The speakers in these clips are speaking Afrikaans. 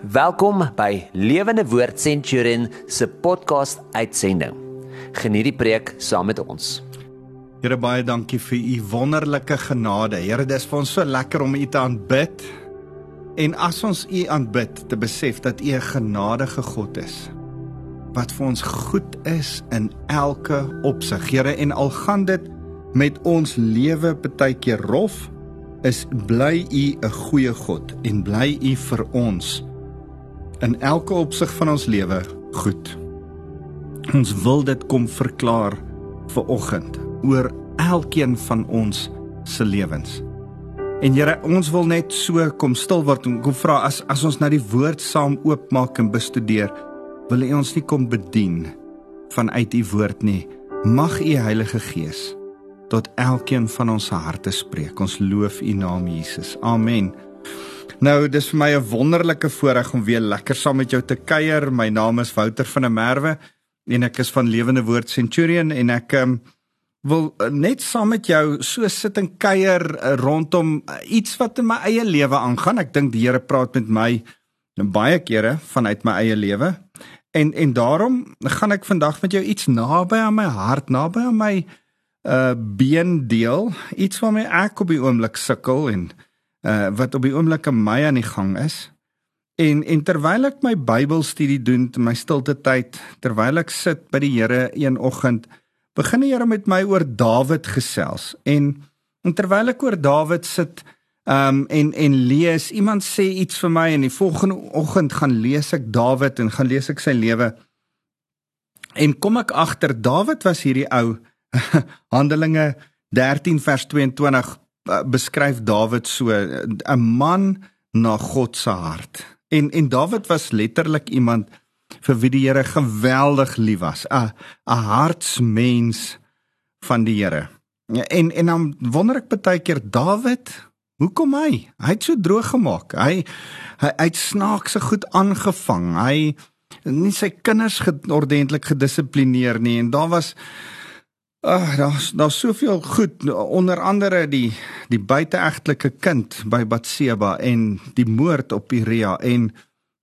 Welkom by Lewende Woord Centurion se podcast uitsending. Geniet die preek saam met ons. Here baie dankie vir u wonderlike genade. Here, dis vir ons so lekker om u te aanbid. En as ons u aanbid, te besef dat u 'n genadige God is wat vir ons goed is in elke opsig. Here, en al gaan dit met ons lewe baie keer rof, is bly u 'n goeie God en bly u vir ons in elke opsig van ons lewe goed. Ons wil dit kom verklaar vir oggend oor elkeen van ons se lewens. En Here, ons wil net so kom stil word en kom vra as as ons na die woord saam oopmaak en bestudeer, wil U ons nie kom bedien vanuit U woord nie. Mag U Heilige Gees tot elkeen van ons harte spreek. Ons loof U naam Jesus. Amen. Nou, dis vir my 'n wonderlike voorreg om weer lekker saam met jou te kuier. My naam is Wouter van der Merwe en ek is van Lewende Woord Centurion en ek um, wil net saam met jou so sit en kuier rondom iets wat in my eie lewe aangaan. Ek dink die Here praat met my baie kere vanuit my eie lewe. En en daarom gaan ek vandag met jou iets naby aan my hart, naby aan my uh been deel, iets waarmee ek op die oomblik sukkel en uh wat op die oomblik in my aan die gang is. En en terwyl ek my Bybelstudie doen in my stilte tyd, terwyl ek sit by die Here een oggend, begin die Here met my oor Dawid gesels. En, en terwyl ek oor Dawid sit um en en lees, iemand sê iets vir my en die volgende oggend gaan lees ek Dawid en gaan lees ek sy lewe. En kom ek agter Dawid was hierdie ou Handelinge 13 vers 22 beskryf Dawid so 'n man na God se hart. En en Dawid was letterlik iemand vir wie die Here geweldig lief was, 'n 'n hartsmens van die Here. En en dan wonder ek baie keer Dawid, hoekom hy? Hy het so droog gemaak. Hy hy het snaakse goed aangevang. Hy nie sy kinders ordentlik gedissiplineer nie en daar was Ag, uh, daar's daar's soveel goed. Onder andere die die buiteegtelike kind by Batseba en die moord op Uria en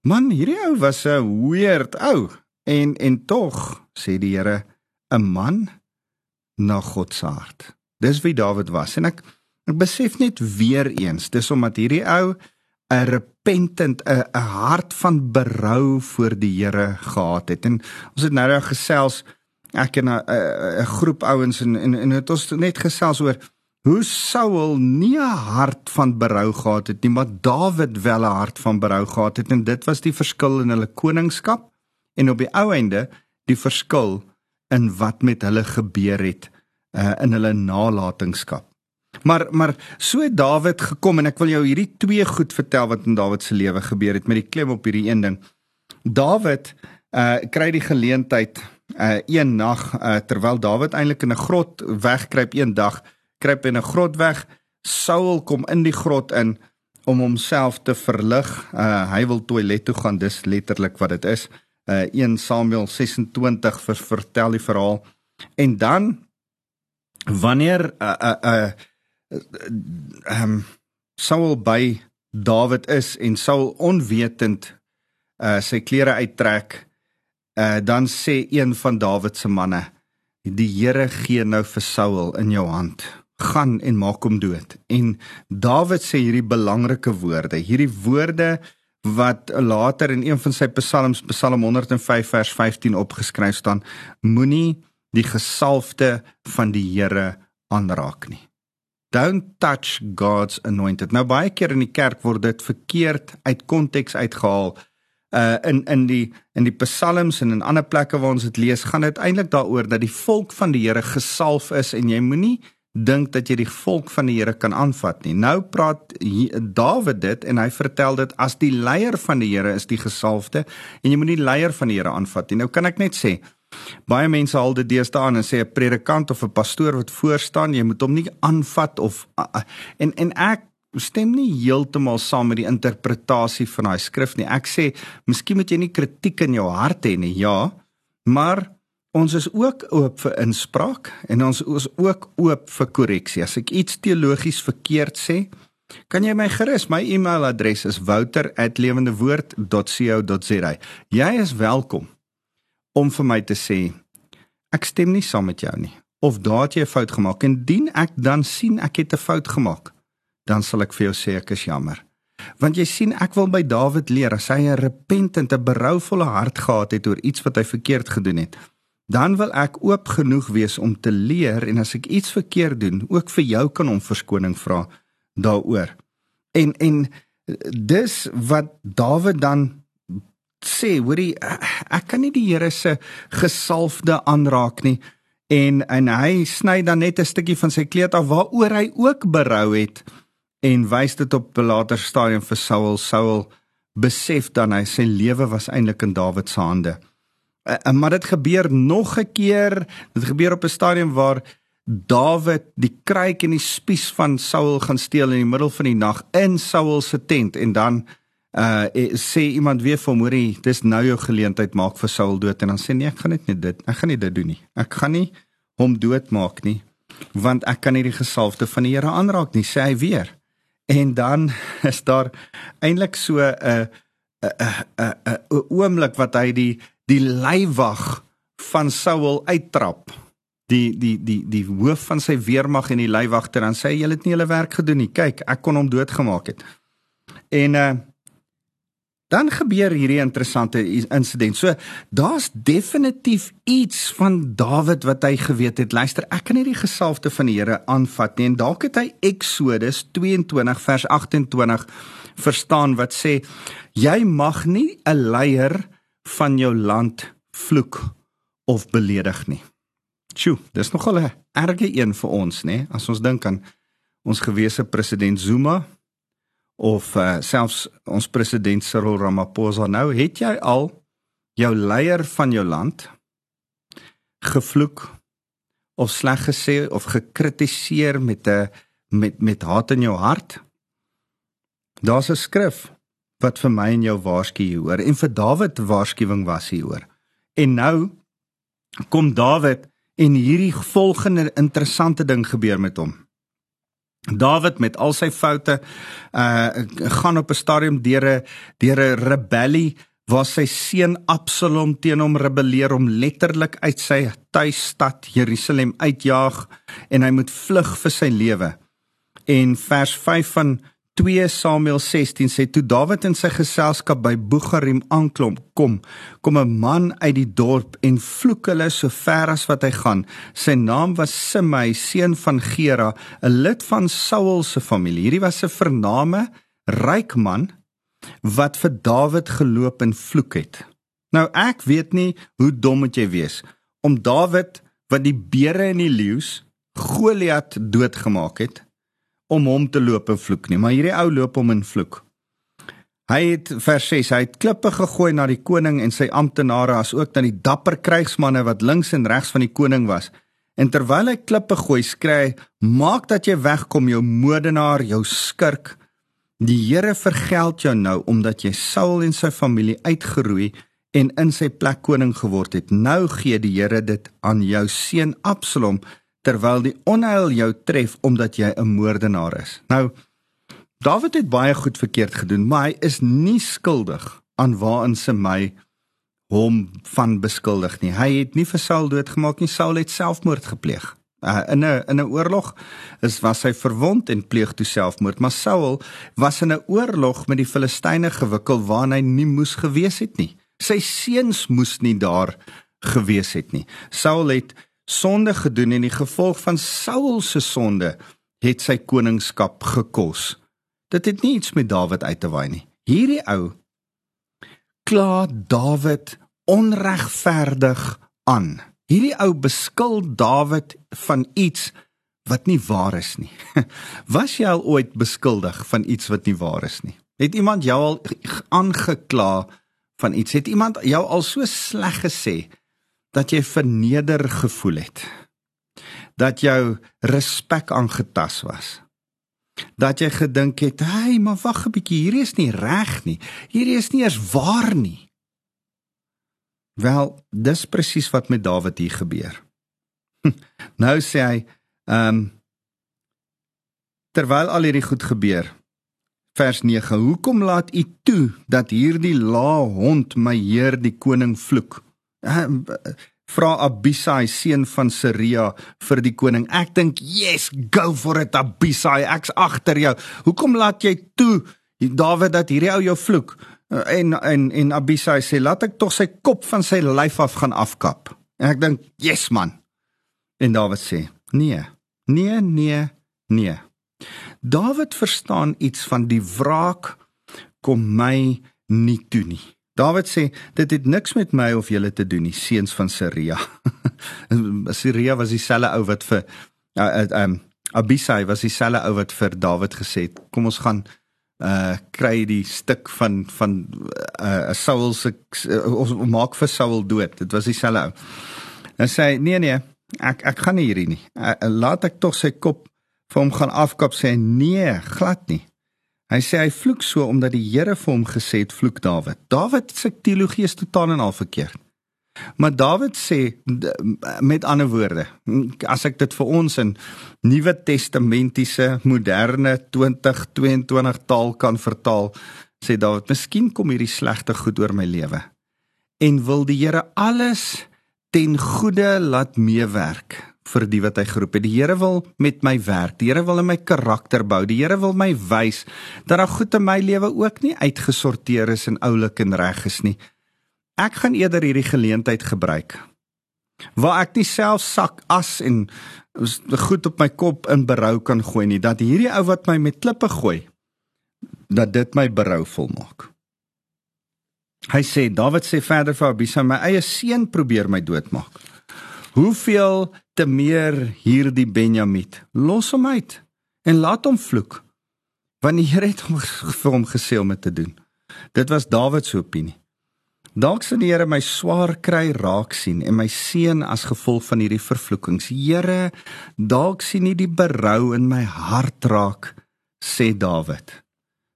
man hierdie ou was 'n weird ou. En en tog sê die Here 'n man na God se hart. Dis wie Dawid was. En ek ek besef net weer eens dis omdat hierdie ou 'n repentant 'n 'n hart van berou voor die Here gehad het. En ons het nou nou gesels ek en 'n groep ouens en en en het ons net gesels oor hoe Saul nie 'n hart van berou gehad het nie, maar Dawid wel 'n hart van berou gehad het en dit was die verskil in hulle koningskap en op die ou einde die verskil in wat met hulle gebeur het uh, in hulle nalatenskap. Maar maar so het Dawid gekom en ek wil jou hierdie twee goed vertel wat in Dawid se lewe gebeur het met die klem op hierdie een ding. Dawid uh kry die geleentheid uh een nag uh, terwyl Dawid eintlik in 'n grot wegkruip een dag kruip in 'n grot weg. Saul kom in die grot in om homself te verlig. Uh hy wil toilet toe gaan dis letterlik wat dit is. Uh 1 Samuel 26 vers vertel die verhaal. En dan wanneer uh uh uh um Saul by Dawid is en Saul onwetend uh sy klere uittrek Uh dan sê een van Dawid se manne: "Die Here gee nou vir Saul in jou hand. Gaan en maak hom dood." En Dawid sê hierdie belangrike woorde, hierdie woorde wat later in een van sy psalms, Psalm 105 vers 15 opgeskryf staan: Moenie die gesalfde van die Here aanraak nie. Don't touch God's anointed. Nou baie keer in die kerk word dit verkeerd uit konteks uitgehaal uh in in die in die psalms en in ander plekke waar ons dit lees, gaan dit eintlik daaroor dat die volk van die Here gesalf is en jy moenie dink dat jy die volk van die Here kan aanvat nie. Nou praat Dawid dit en hy vertel dit as die leier van die Here is die gesalfde en jy moenie die leier van die Here aanvat nie. Nou kan ek net sê baie mense haal dit deesdae aan en sê 'n predikant of 'n pastoor wat voor staan, jy moet hom nie aanvat of en en ek stem nie heeltemal saam met die interpretasie van daai skrif nie. Ek sê, miskien moet jy nie kritiek in jou hart hê nie. Ja, maar ons is ook oop vir inspraak en ons is ook oop vir korreksie. As ek iets teologies verkeerd sê, kan jy my gerus my e-mailadres is wouter@lewendewoord.co.za. Jy is welkom om vir my te sê ek stem nie saam met jou nie of daat jy 'n fout gemaak en dien ek dan sien ek het 'n fout gemaak, dan sal ek vir jou sê ek is jammer. Want jy sien ek wil by Dawid leer as hy 'n repentant, 'n berouvolle hart gehad het oor iets wat hy verkeerd gedoen het dan wil ek oop genoeg wees om te leer en as ek iets verkeerd doen, ook vir jou kan om verskoning vra daaroor. En en dis wat Dawid dan sê, hoorie, ek kan nie die Here se gesalfde aanraak nie. En en hy sny dan net 'n stukkie van sy kleed af waaroor hy ook berou het en wys dit op 'n later stadium vir Saul. Saul besef dan hy sy lewe was eintlik in Dawid se hande. Uh, maar dit gebeur nog 'n keer. Dit gebeur op 'n stadium waar Dawid die kruik en die spies van Saul gaan steel in die middel van die nag in Saul se tent en dan uh sê iemand weer vir hom hoorie dis nou jou geleentheid maak vir Saul dood en dan sê nee ek gaan net nie dit ek gaan nie dit doen nie ek gaan nie hom doodmaak nie want ek kan nie die gesalfde van die Here aanraak nie sê hy weer en dan is daar eintlik so 'n 'n 'n 'n oomblik wat hy die die leiwag van Saul uittrap. Die die die die hoof van sy weermag en die leiwagter dan sê julle het nie julle werk gedoen nie. Kyk ek kon hom doodgemaak het. En uh dan gebeur hierdie interessante insident so daar's definitief iets van Dawid wat hy geweet het luister ek kan nie die gesalfde van die Here aanvat nie en dalk het hy Eksodus 22 vers 28 verstaan wat sê jy mag nie 'n leier van jou land vloek of beledig nie. Sjoe, dis nogal 'n erge een vir ons, nê? As ons dink aan ons gewese president Zuma of uh, selfs ons president Cyril Ramaphosa nou, het jy al jou leier van jou land gevloek of sleg gesê of gekritiseer met 'n met met haat in jou hart? Daar's 'n skrif wat vir my en jou waarsku hieroor en vir Dawid waarskuwing was hieroor. En nou kom Dawid en hierdie volgende interessante ding gebeur met hom. Dawid met al sy foute uh gaan op 'n stadium deur 'n deur 'n rebellie waar sy seun Absalom teen hom rebelleer om letterlik uit sy tuisstad Jerusalem uitjaag en hy moet vlug vir sy lewe. En vers 5 van 2 Samuel 16 sê toe Dawid in sy geselskap by Bogarim aanklom kom kom 'n man uit die dorp en vloek hulle so ver as wat hy gaan. Sy naam was Simei seun van Gera 'n lid van Saul se familie. Hierdie was 'n vername ryk man wat vir Dawid geloop en vloek het. Nou ek weet nie hoe dom moet jy wees om Dawid wat die beere en die leeu's Goliat doodgemaak het om hom te loop en vloek nie, maar hierdie ou loop hom in vloek. Hy het vers 6, hy het klippe gegooi na die koning en sy amptenare as ook na die dapper krygsmanne wat links en regs van die koning was. En terwyl hy klippe gooi, skree: "Maak dat jy wegkom, jou moordenaar, jou skurk. Die Here vergeld jou nou omdat jy Saul en sy familie uitgeroei en in sy plek koning geword het. Nou gee die Here dit aan jou seun Absalom." Terwyl die onheil jou tref omdat jy 'n moordenaar is. Nou Dawid het baie goed verkeerd gedoen, maar hy is nie skuldig aan waarin se my hom van beskuldig nie. Hy het nie vir Saul doodgemaak nie, Saul het selfmoord gepleeg. Uh, in 'n in 'n oorlog is was hy verwond en pleeg toe selfmoord, maar Saul was in 'n oorlog met die Filistyne gewikkel waarna hy nie moes gewees het nie. Sy seuns moes nie daar gewees het nie. Saul het sonde gedoen en die gevolg van Saul se sonde het sy koningskap gekos. Dit het nie iets met Dawid uit te waai nie. Hierdie ou kla Dawid onregverdig aan. Hierdie ou beskuld Dawid van iets wat nie waar is nie. Was jy al ooit beskuldig van iets wat nie waar is nie? Het iemand jou al aangekla van iets? Het iemand jou al so sleg gesê dat jy verneder gevoel het. Dat jou respek aangetas was. Dat jy gedink het, "Hey, maar wag 'n bietjie, hierdie is nie reg nie. Hierdie is nie eens waar nie." Wel, dis presies wat met Dawid hier gebeur. Nou sê hy, ehm um, terwyl al hierdie goed gebeur, Vers 9: Hoekom laat u toe dat hierdie laa hond my heer die koning vloek? Vra Abisai seun van Seria vir die koning. Ek dink, "Yes, go for it Abisai, ek's agter jou. Hoekom laat jy toe Dawid dat hierdie ou jou vloek?" En en en Abisai sê, "Laat ek tog sy kop van sy lyf af gaan afkap." En ek dink, "Yes man." En Dawid sê, "Nee. Nee, nee, nee." Dawid verstaan iets van die wraak kom my nie toe nie. Dawid sê dit het niks met my of julle te doen nie, seuns van Seria. Seria was dieselfde ou wat vir uh, um Abisai was dieselfde ou wat vir Dawid gesê het, kom ons gaan uh kry die stuk van van 'n uh, Saul se uh, ons maak vir Saul dood. Dit was dieselfde ou. En sê nee nee, ek ek gaan nie hierdie nie. Uh, laat ek tog sy kop vir hom gaan afkap sê nee, glad nie. Hy sê hy vloek so omdat die Here vir hom gesê het vloek Dawid. Dawid se teologie is totaal en al verkeerd. Maar Dawid sê met ander woorde, as ek dit vir ons in Nuwe Testamentiese moderne 2022 taal kan vertaal, sê Dawid, miskien kom hierdie slegte goed oor my lewe en wil die Here alles ten goeie laat meewerk vir die wat hy geroep het. Die Here wil met my werk. Die Here wil in my karakter bou. Die Here wil my wys dat daar goed in my lewe ook nie uitgesorteer is en oulik en reg is nie. Ek gaan eerder hierdie geleentheid gebruik waar ek nie self sak as en goed op my kop in berou kan gooi nie dat hierdie ou wat my met klippe gooi dat dit my berouvol maak. Hy sê Dawid sê verder vir Abisa my eie seun probeer my doodmaak. Hoeveel te meer hierdie Benjamin. Los hom uit en laat hom vloek. Want die Here het hom vir hom gesê om dit te doen. Dit was Dawid se opinie. Dalk sien die Here my swaar kry raak sien en my seun as gevolg van hierdie vervloekings. Here, dalk sien nie die berou in my hart raak, sê Dawid.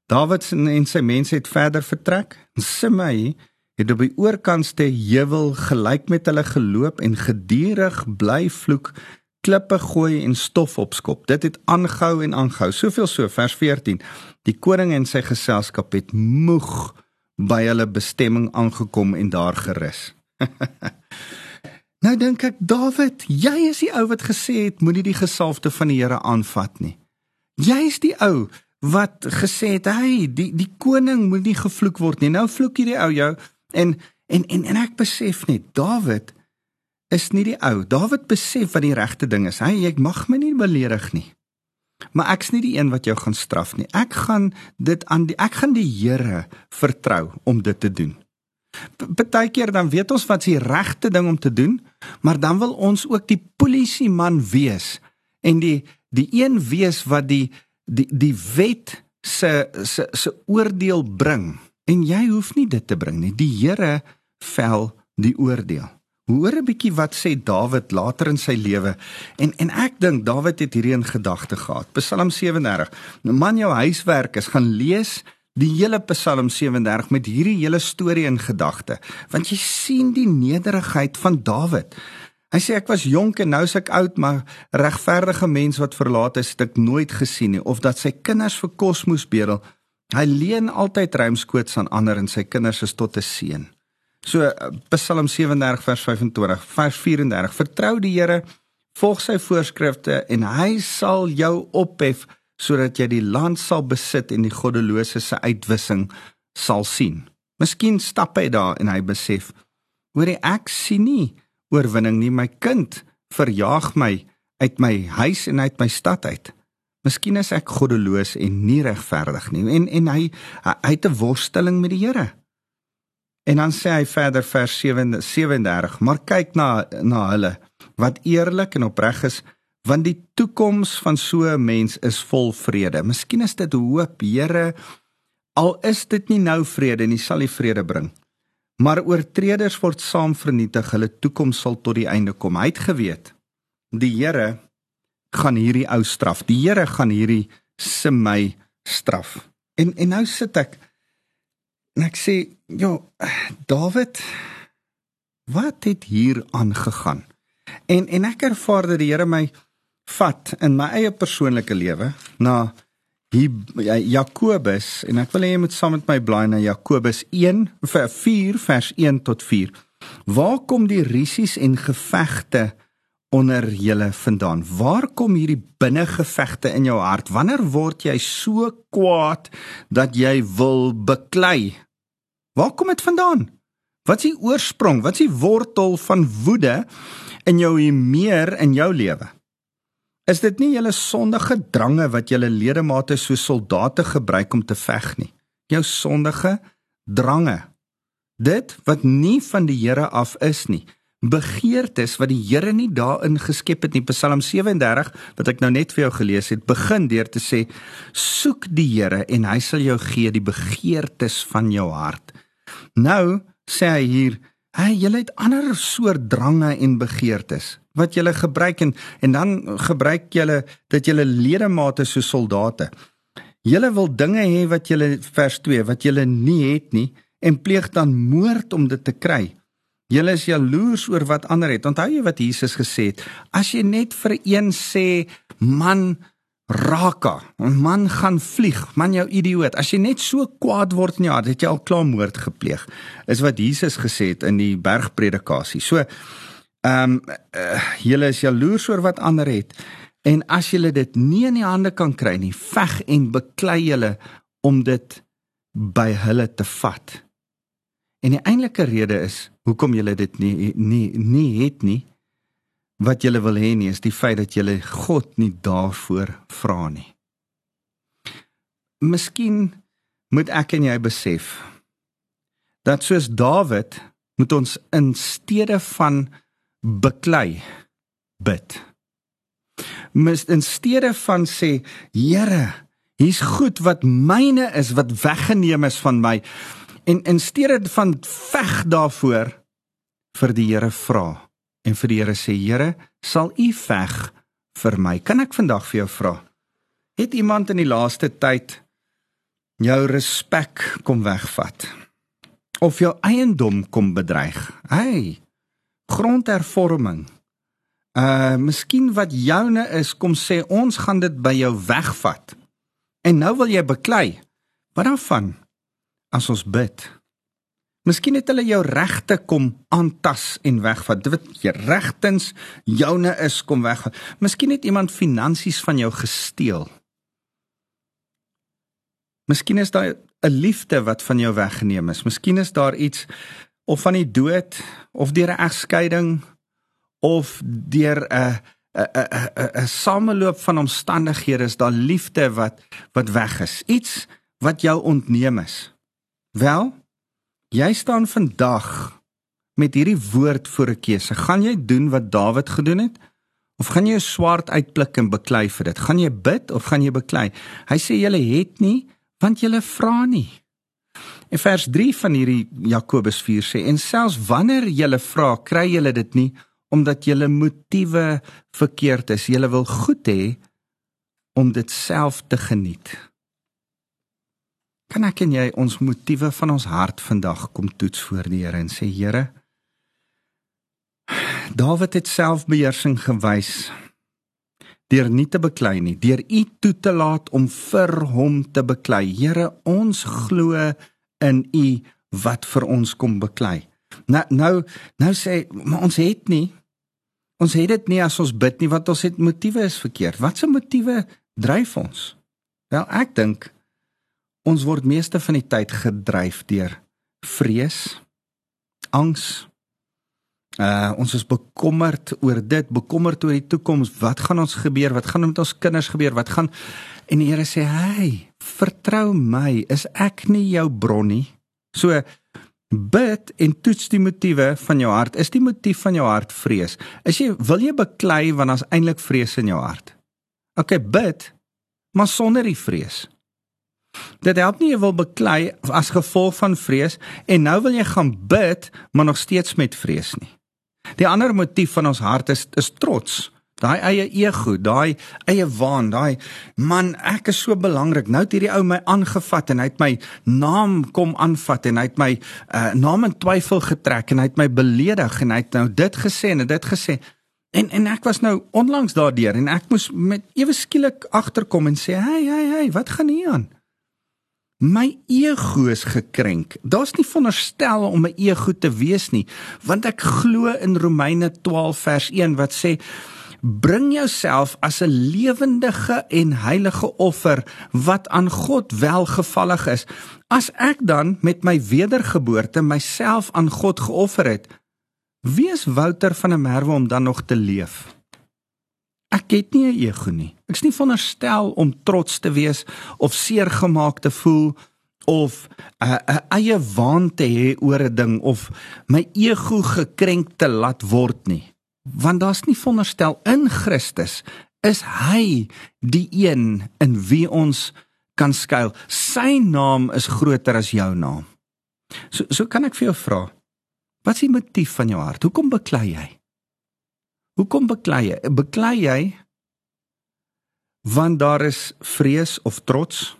Dawid en sy mense het verder vertrek. Simei het op die oorkantste heuwel gelyk met hulle geloop en gedurig bly vloek klippe gooi en stof opskop. Dit het aangehou en aangehou. Soveel so vers 14 die koning en sy geselskap het moeg by hulle bestemming aangekom en daar gerus. Nou dink ek Dawid jy is die ou wat gesê het moenie die gesalfde van die Here aanvat nie. Jy is die ou wat gesê het hy die die koning moet nie gevloek word nie. Nou vloek hierdie ou jou En en en en ek besef net Dawid is nie die ou. Dawid besef wat die regte ding is. Hy ek mag my nie beledig nie. Maar ek's nie die een wat jou gaan straf nie. Ek gaan dit aan die ek gaan die Here vertrou om dit te doen. Partykeer dan weet ons wat se regte ding om te doen, maar dan wil ons ook die polisie man wees en die die een wees wat die die die wet se se se oordeel bring. En jy hoef nie dit te bring nie. Die Here vel die oordeel. Hoor 'n bietjie wat sê Dawid later in sy lewe. En en ek dink Dawid het hierdie in gedagte gehad. Psalm 37. Nou man jou huiswerk is gaan lees die hele Psalm 37 met hierdie hele storie in gedagte, want jy sien die nederigheid van Dawid. Hy sê ek was jonk en nou is ek oud, maar regverdige mens wat verlaat is, het ek nooit gesien nie of dat sy kinders vir kos moes bedel Hy leen altyd ruimskoots aan ander en sy kinders is tot 'n seën. So Psalm 37 vers 25, vers 34: Vertrou die Here, volg sy voorskrifte en hy sal jou ophef sodat jy die land sal besit en die goddelose se uitwissing sal sien. Miskien stap hy daar en hy besef: Hoor ek sien nie oorwinning nie, my kind verjaag my uit my huis en uit my stad uit. Miskien is ek goddeloos en nie regverdig nie en en hy hy het 'n worsteling met die Here. En dan sê hy verder vers 37, maar kyk na na hulle wat eerlik en opreg is, want die toekoms van so 'n mens is vol vrede. Miskien is dit hoop, Here, al is dit nie nou vrede nie, sal U vrede bring. Maar oortreders word saam vernietig, hulle toekoms sal tot die einde kom. Hy het geweet die Here gaan hierdie ou straf. Die Here gaan hierdie se my straf. En en nou sit ek en ek sê, "Ja, Dawid, wat het hier aangegaan?" En en ek ervaar dat die Here my vat in my eie persoonlike lewe na hier Jakobus en ek wil hê jy moet saam met my blaai na Jakobus 1 vers 4 vers 1 tot 4. Waar kom die risies en gevegte onder julle vandaan? Waar kom hierdie binnengevegte in jou hart? Wanneer word jy so kwaad dat jy wil beklei? Waar kom dit vandaan? Wat is die oorsprong? Wat is die wortel van woede in jou meer in jou lewe? Is dit nie julle sondige drange wat julle ledemate so soldate gebruik om te veg nie? Jou sondige drange. Dit wat nie van die Here af is nie. Begeertes wat die Here nie daarin geskep het nie. Psalm 37 wat ek nou net vir jou gelees het, begin deur te sê: "Soek die Here en hy sal jou gee die begeertes van jou hart." Nou sê hy hier, "Hey, julle het ander soort drange en begeertes wat julle gebruik en en dan gebruik julle dat julle ledemate so soldate. Julle wil dinge hê wat julle vers 2 wat julle nie het nie en pleeg dan moord om dit te kry. Julle is jaloers oor wat ander het. Onthou jy wat Jesus gesê het? As jy net vir een sê, man, Raka, man gaan vlieg, man jou idioot. As jy net so kwaad word in jou hart, het jy al klaar moord gepleeg. Is wat Jesus gesê het in die bergpredikasie. So, ehm um, uh, julle is jaloers oor wat ander het. En as julle dit nie in die hande kan kry nie, veg en beklei julle om dit by hulle te vat. En die eintlike rede is hoekom julle dit nie nie nie het nie wat julle wil hê nie is die feit dat julle God nie daarvoor vra nie. Miskien moet ek en jy besef dat soos Dawid moet ons in steede van beklei bid. Mis in steede van sê Here, hier's goed wat myne is wat weggeneem is van my en in steede van veg daarvoor vir die Here vra en vir die Here sê Here, sal U veg vir my? Kan ek vandag vir jou vra? Het iemand in die laaste tyd jou respek kom wegvat? Of jou eiendom kom bedreig? Hey, grondhervorming. Uh, miskien wat joune is kom sê ons gaan dit by jou wegvat. En nou wil jy beklei. Wat dan van as ons bid? Miskien het hulle jou regte kom aantas en wegvat. Dit wat jy regtens joune is kom wegvat. Miskien het iemand finansies van jou gesteel. Miskien is daar 'n liefde wat van jou weggeneem is. Miskien is daar iets of van die dood of deur 'n egskeiding of deur 'n 'n 'n 'n sameloop van omstandighede is daar liefde wat wat weg is. Iets wat jou ontneem is. Wel, Jy staan vandag met hierdie woord voor 'n keuse. Gaan jy doen wat Dawid gedoen het of gaan jy 'n swaard uitpluk en beklei vir dit? Gaan jy bid of gaan jy beklei? Hy sê julle het nie want julle vra nie. In vers 3 van hierdie Jakobus 4 sê en selfs wanneer julle vra, kry julle dit nie omdat julle motiewe verkeerd is. Julle wil goed hê om dit self te geniet. Kan ek en jy ons motiewe van ons hart vandag kom toets voor die Here en sê Here Dawid het selfbeheersing gewys deur nie te beklei nie, deur U toe te laat om vir hom te beklei. Here, ons glo in U wat vir ons kom beklei. Nou nou nou sê maar ons het nie ons het dit nie as ons bid nie want ons het motiewe is verkeerd. Watse motiewe dryf ons? Wel, ek dink Ons word meeste van die tyd gedryf deur vrees, angs. Uh ons is bekommerd oor dit, bekommerd oor die toekoms. Wat gaan ons gebeur? Wat gaan met ons kinders gebeur? Wat gaan En die Here sê, "Hey, vertrou my. Is ek nie jou bron nie?" So bid en toets die motiewe van jou hart. Is die motief van jou hart vrees? Is jy wil jy beklei want daar's eintlik vrees in jou hart? OK, bid, maar sonder die vrees. Dit help nie jy wil beklei as gevolg van vrees en nou wil jy gaan bid maar nog steeds met vrees nie. Die ander motief van ons hart is is trots. Daai eie ego, daai eie waan, daai man, ek is so belangrik. Nou het hierdie ou my aangevat en hy het my naam kom aanvat en hy het my uh, naam in twyfel getrek en hy het my beledig en hy het nou dit gesê en dit gesê. En en ek was nou onlangs daardeur en ek moes met ewe skielik agterkom en sê, "Hey, hey, hey, wat gaan hier aan?" My ego is gekrenk. Daar's nie veronderstel om 'n ego te wees nie, want ek glo in Romeine 12 vers 1 wat sê bring jouself as 'n lewendige en heilige offer wat aan God welgevallig is. As ek dan met my wedergeboorte myself aan God geoffer het, wie is Wouter van der Merwe om dan nog te leef? Ek het nie 'n ego nie. Ek's nie veronderstel om trots te wees of seer gemaak te voel of 'n uh, eie waan te hê oor 'n ding of my ego gekrenk te laat word nie. Want daar's nie veronderstel in Christus is hy die een in wie ons kan skuil. Sy naam is groter as jou naam. So so kan ek vir jou vra. Wat is die motief van jou hart? Hoekom beklei jy? Hoekom beklei jy? Beklei jy want daar is vrees of trots?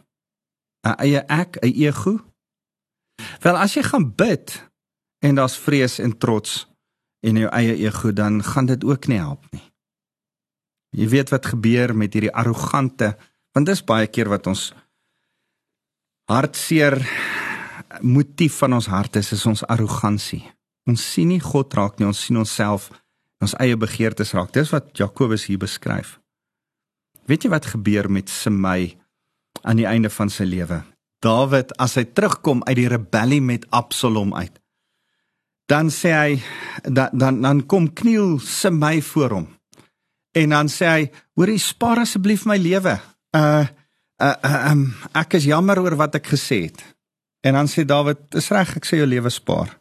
'n eie ek, 'n ego? Wel as jy gaan bid en daar's vrees en trots in jou eie ego, dan gaan dit ook nie help nie. Jy weet wat gebeur met hierdie arrogante, want dis baie keer wat ons hartseer motief van ons hart is, is ons arrogansie. Ons sien nie God raak nie, ons sien onsself ons eie begeertes raak. Dis wat Jakobus hier beskryf. Weet jy wat gebeur met Semei aan die einde van sy lewe? Dawid, as hy terugkom uit die rebellie met Absalom uit, dan sê hy dan dan, dan kom kniel Semei voor hom. En dan sê hy: "Hoorie, spaar asseblief my lewe. Uh uh, uh um, ek is jammer oor wat ek gesê het." En dan sê Dawid: "Dis reg, ek sê jou lewe spaar."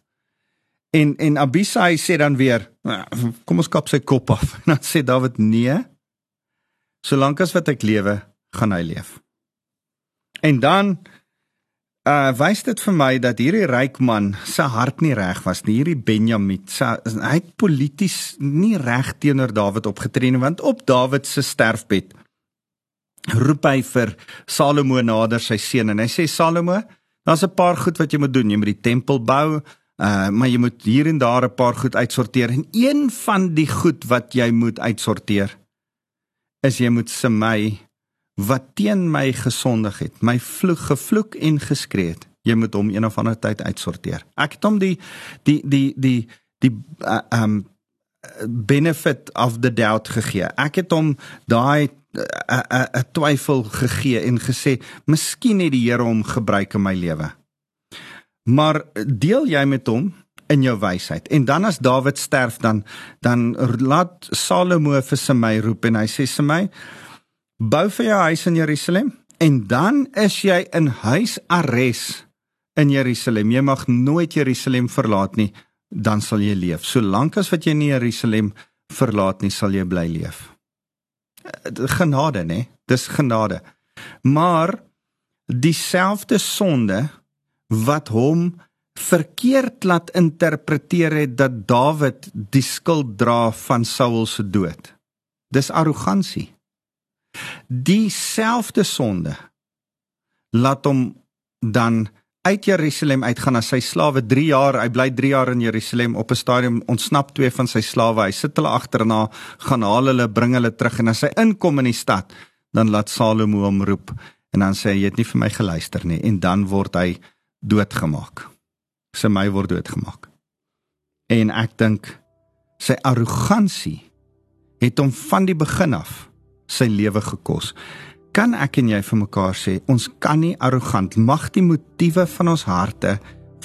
En en Abisai sê dan weer, nou, kom ons kap sy kop af. En dan sê Dawid, nee. Solank as wat ek lewe, gaan hy leef. En dan uh wys dit vir my dat hierdie ryk man se hart nie reg was nie. Hierdie Benjamin, sy, hy het polities nie reg teenoor Dawid opgetree nie, want op Dawid se sterfbed roep hy vir Salomo nader sy seun en hy sê Salomo, daar's 'n paar goed wat jy moet doen. Jy moet die tempel bou, Uh maar jy moet hier en daar 'n paar goed uitsorteer en een van die goed wat jy moet uitsorteer is jy moet se my wat teen my gesondig het, my vloek gevloek en geskree het. Jy moet hom een of ander tyd uitsorteer. Ek het hom die die die die die uh, um benefit of the doubt gegee. Ek het hom daai 'n 'n uh, twyfel gegee en gesê, "Miskien het die Here hom gebruik in my lewe." Maar deel jy met hom in jou wysheid. En dan as Dawid sterf dan dan laat Salomo vir Semei roep en hy sê Semei bou vir jou huis in Jerusalem en dan is jy in huisarrest in Jerusalem. Jy mag nooit Jerusalem verlaat nie, dan sal jy leef. Solank as wat jy nie Jerusalem verlaat nie, sal jy bly leef. Genade, né? Dis genade. Maar dieselfde sonde wat hom verkeerd laat interpreteer het dat Dawid die skuld dra van Saul se dood. Dis arrogansie. Dieselfde sonde laat hom dan uit Jerusalem uitgaan as sy slawe 3 jaar, hy bly 3 jaar in Jerusalem op 'n stadium ontsnap twee van sy slawe. Hy sit hulle agterna, gaan haal hulle, bring hulle terug en as hy inkom in die stad, dan laat Salomo hom roep en dan sê hy jy het nie vir my geluister nie en dan word hy doodgemaak. Sy my word doodgemaak. En ek dink sy arrogansie het hom van die begin af sy lewe gekos. Kan ek en jy vir mekaar sê ons kan nie arrogant mag die motiewe van ons harte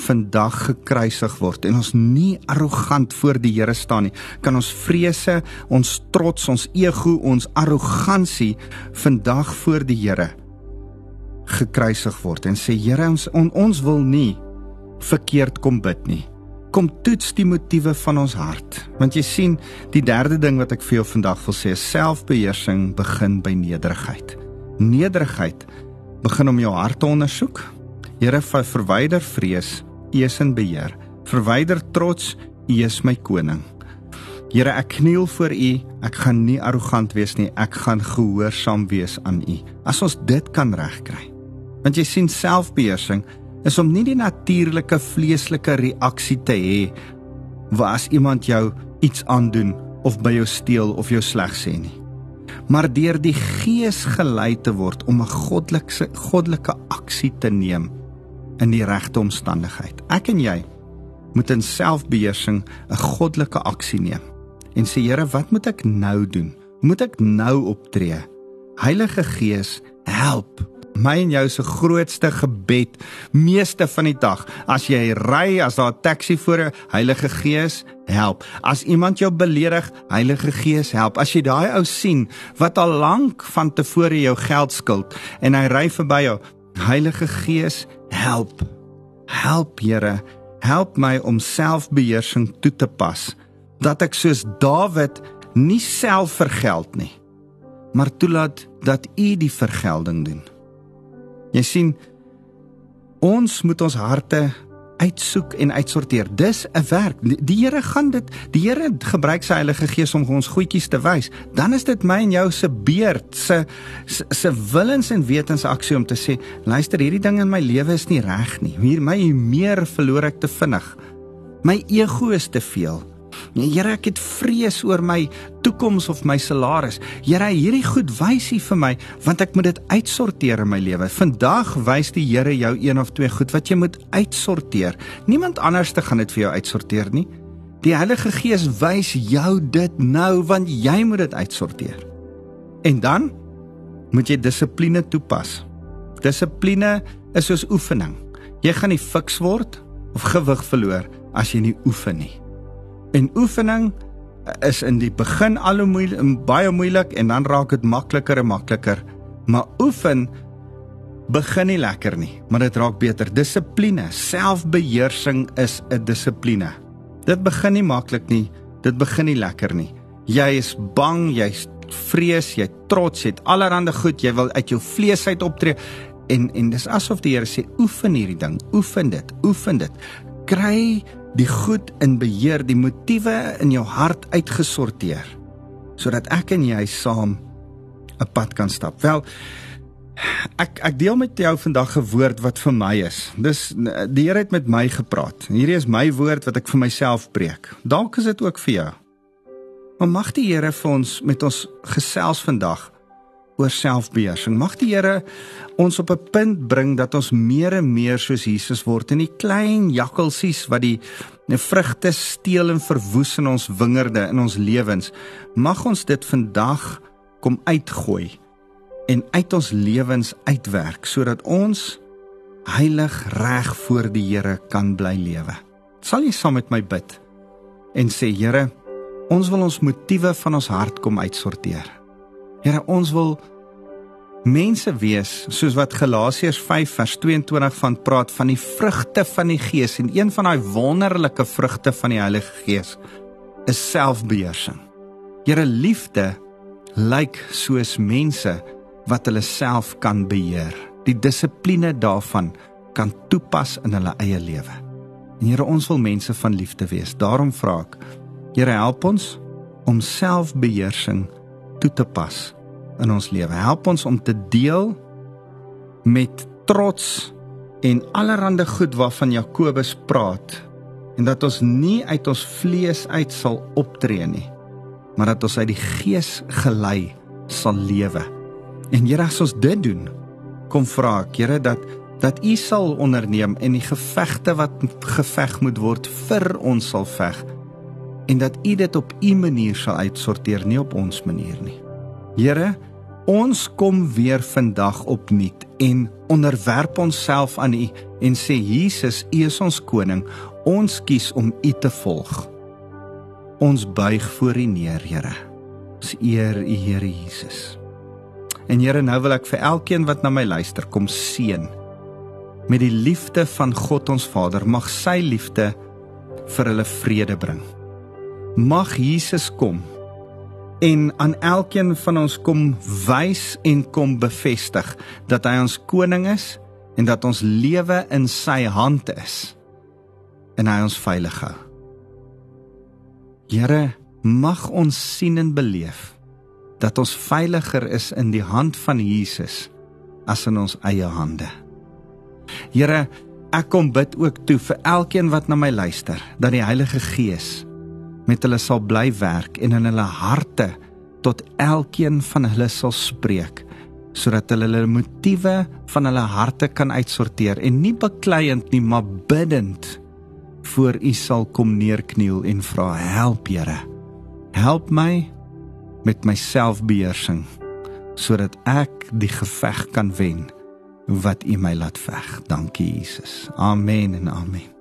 vandag gekruisig word en ons nie arrogant voor die Here staan nie. Kan ons vrese, ons trots, ons ego, ons arrogansie vandag voor die Here gekruisig word en sê Here ons on, ons wil nie verkeerd kom bid nie. Kom toets die motiewe van ons hart. Want jy sien, die derde ding wat ek vir jou vandag wil sê selfbeheersing begin by nederigheid. Nederigheid begin om jou hart te ondersoek. Here, verwyder vrees, U is in beheer. Verwyder trots, U is my koning. Here, ek kniel voor U. Ek gaan nie arrogant wees nie. Ek gaan gehoorsaam wees aan U. As ons dit kan regkry, Want jy sien selfbeheersing is om nie die natuurlike vleeslike reaksie te hê waar as iemand jou iets aandoen of by jou steel of jou sleg sê nie. Maar deur die Gees gelei te word om 'n goddelike goddelike aksie te neem in die regte omstandigheid. Ek en jy moet in selfbeheersing 'n goddelike aksie neem en sê Here, wat moet ek nou doen? Moet ek nou optree? Heilige Gees, help my en jou se grootste gebed meeste van die dag. As jy ry, as daar 'n taxi voor jou, Heilige Gees, help. As iemand jou beledig, Heilige Gees, help. As jy daai ou sien wat al lank van tevore jou geld skuld en hy ry verby jou, Heilige Gees, help. Help, Here, help my om selfbeheersing toe te pas dat ek soos Dawid nie self vergeld nie, maar toelaat dat U die vergelding doen. Jy sien ons moet ons harte uitsoek en uitsorteer. Dis 'n werk. Die Here gaan dit, die Here gebruik sy Heilige Gees om ons goedjies te wys. Dan is dit my en jou se beurt, se se willens en wetens aksie om te sê, luister, hierdie ding in my lewe is nie reg nie. Hier my meer verloor ek te vinnig. My ego is te veel. Nee, Here, ek het vrees oor my toekoms of my salaris. Here, hierdie goed wys U vir my want ek moet dit uitsorteer in my lewe. Vandag wys die Here jou een of twee goed wat jy moet uitsorteer. Niemand anders te gaan dit vir jou uitsorteer nie. Die Heilige Gees wys jou dit nou want jy moet dit uitsorteer. En dan moet jy dissipline toepas. Dissipline is soos oefening. Jy gaan nie fiks word of gewig verloor as jy nie oefen nie. En oefening is in die begin al hoe moeilik, baie moeilik en dan raak dit makliker en makliker. Maar oefen begin nie lekker nie, maar dit raak beter. Dissipline, selfbeheersing is 'n dissipline. Dit begin nie maklik nie, dit begin nie lekker nie. Jy is bang, jy's vrees, jy trots, jy het allerlei goed, jy wil uit jou vlees uit optree en en dis asof die Here sê oefen hierdie ding, oefen dit, oefen dit. Kry die goed in beheer, die motiewe in jou hart uitgesorteer sodat ek en jy saam 'n pad kan stap. Wel ek ek deel met jou vandag 'n woord wat vir my is. Dis die Here het met my gepraat. Hierdie is my woord wat ek vir myself preek. Dalk is dit ook vir jou. Maar mag die Here vir ons met ons gesels vandag oor selfbeheersing. Mag die Here ons op 'n punt bring dat ons meer en meer soos Jesus word en die klein jakkalsies wat die vrugte steel en verwoes in ons wingerde in ons lewens. Mag ons dit vandag kom uitgooi en uit ons lewens uitwerk sodat ons heilig reg voor die Here kan bly lewe. Sal jy saam met my bid en sê Here, ons wil ons motiewe van ons hart kom uitsorteer. Here, ons wil mense wees soos wat Galasiërs 5 vers 22 van praat van die vrugte van die Gees en een van daai wonderlike vrugte van die Heilige Gees is selfbeheersing. Here, liefde lyk soos mense wat hulle self kan beheer. Die dissipline daarvan kan toepas in hulle eie lewe. Here, ons wil mense van liefde wees. Daarom vra ek, Here, help ons om selfbeheersing toe te pas in ons lewe. Help ons om te deel met trots en allerlei goed waarvan Jakobus praat en dat ons nie uit ons vlees uit sal optree nie, maar dat ons uit die gees gelei sal lewe. En Here, as ons dit doen, kom vra ek, Here, dat dat U sal onderneem en die gevegte wat geveg moet word vir ons sal veg en dat U dit op U manier sal uitsorteer, nie op ons manier nie. Here, ons kom weer vandag opnuut en onderwerp onsself aan U en sê Jesus, U is ons koning. Ons kies om U te volg. Ons buig voor U neer, Here. Ons eer U, Here Jesus. En Here, nou wil ek vir elkeen wat na my luister, kom seën met die liefde van God ons Vader. Mag sy liefde vir hulle vrede bring. Mag Jesus kom en aan elkeen van ons kom wys en kom bevestig dat hy ons koning is en dat ons lewe in sy hand is en hy ons veilig hou. Here, mag ons sien en beleef dat ons veiliger is in die hand van Jesus as in ons eie hande. Here, ek kom bid ook toe vir elkeen wat na my luister dat die Heilige Gees met hulle sal bly werk en in hulle harte tot elkeen van hulle sal spreek sodat hulle hulle motiewe van hulle harte kan uitsorteer en nie bekleiend nie maar bidend voor u sal kom neerkniel en vra help Here. Help my met my selfbeheersing sodat ek die geveg kan wen wat u my laat veg. Dankie Jesus. Amen en amen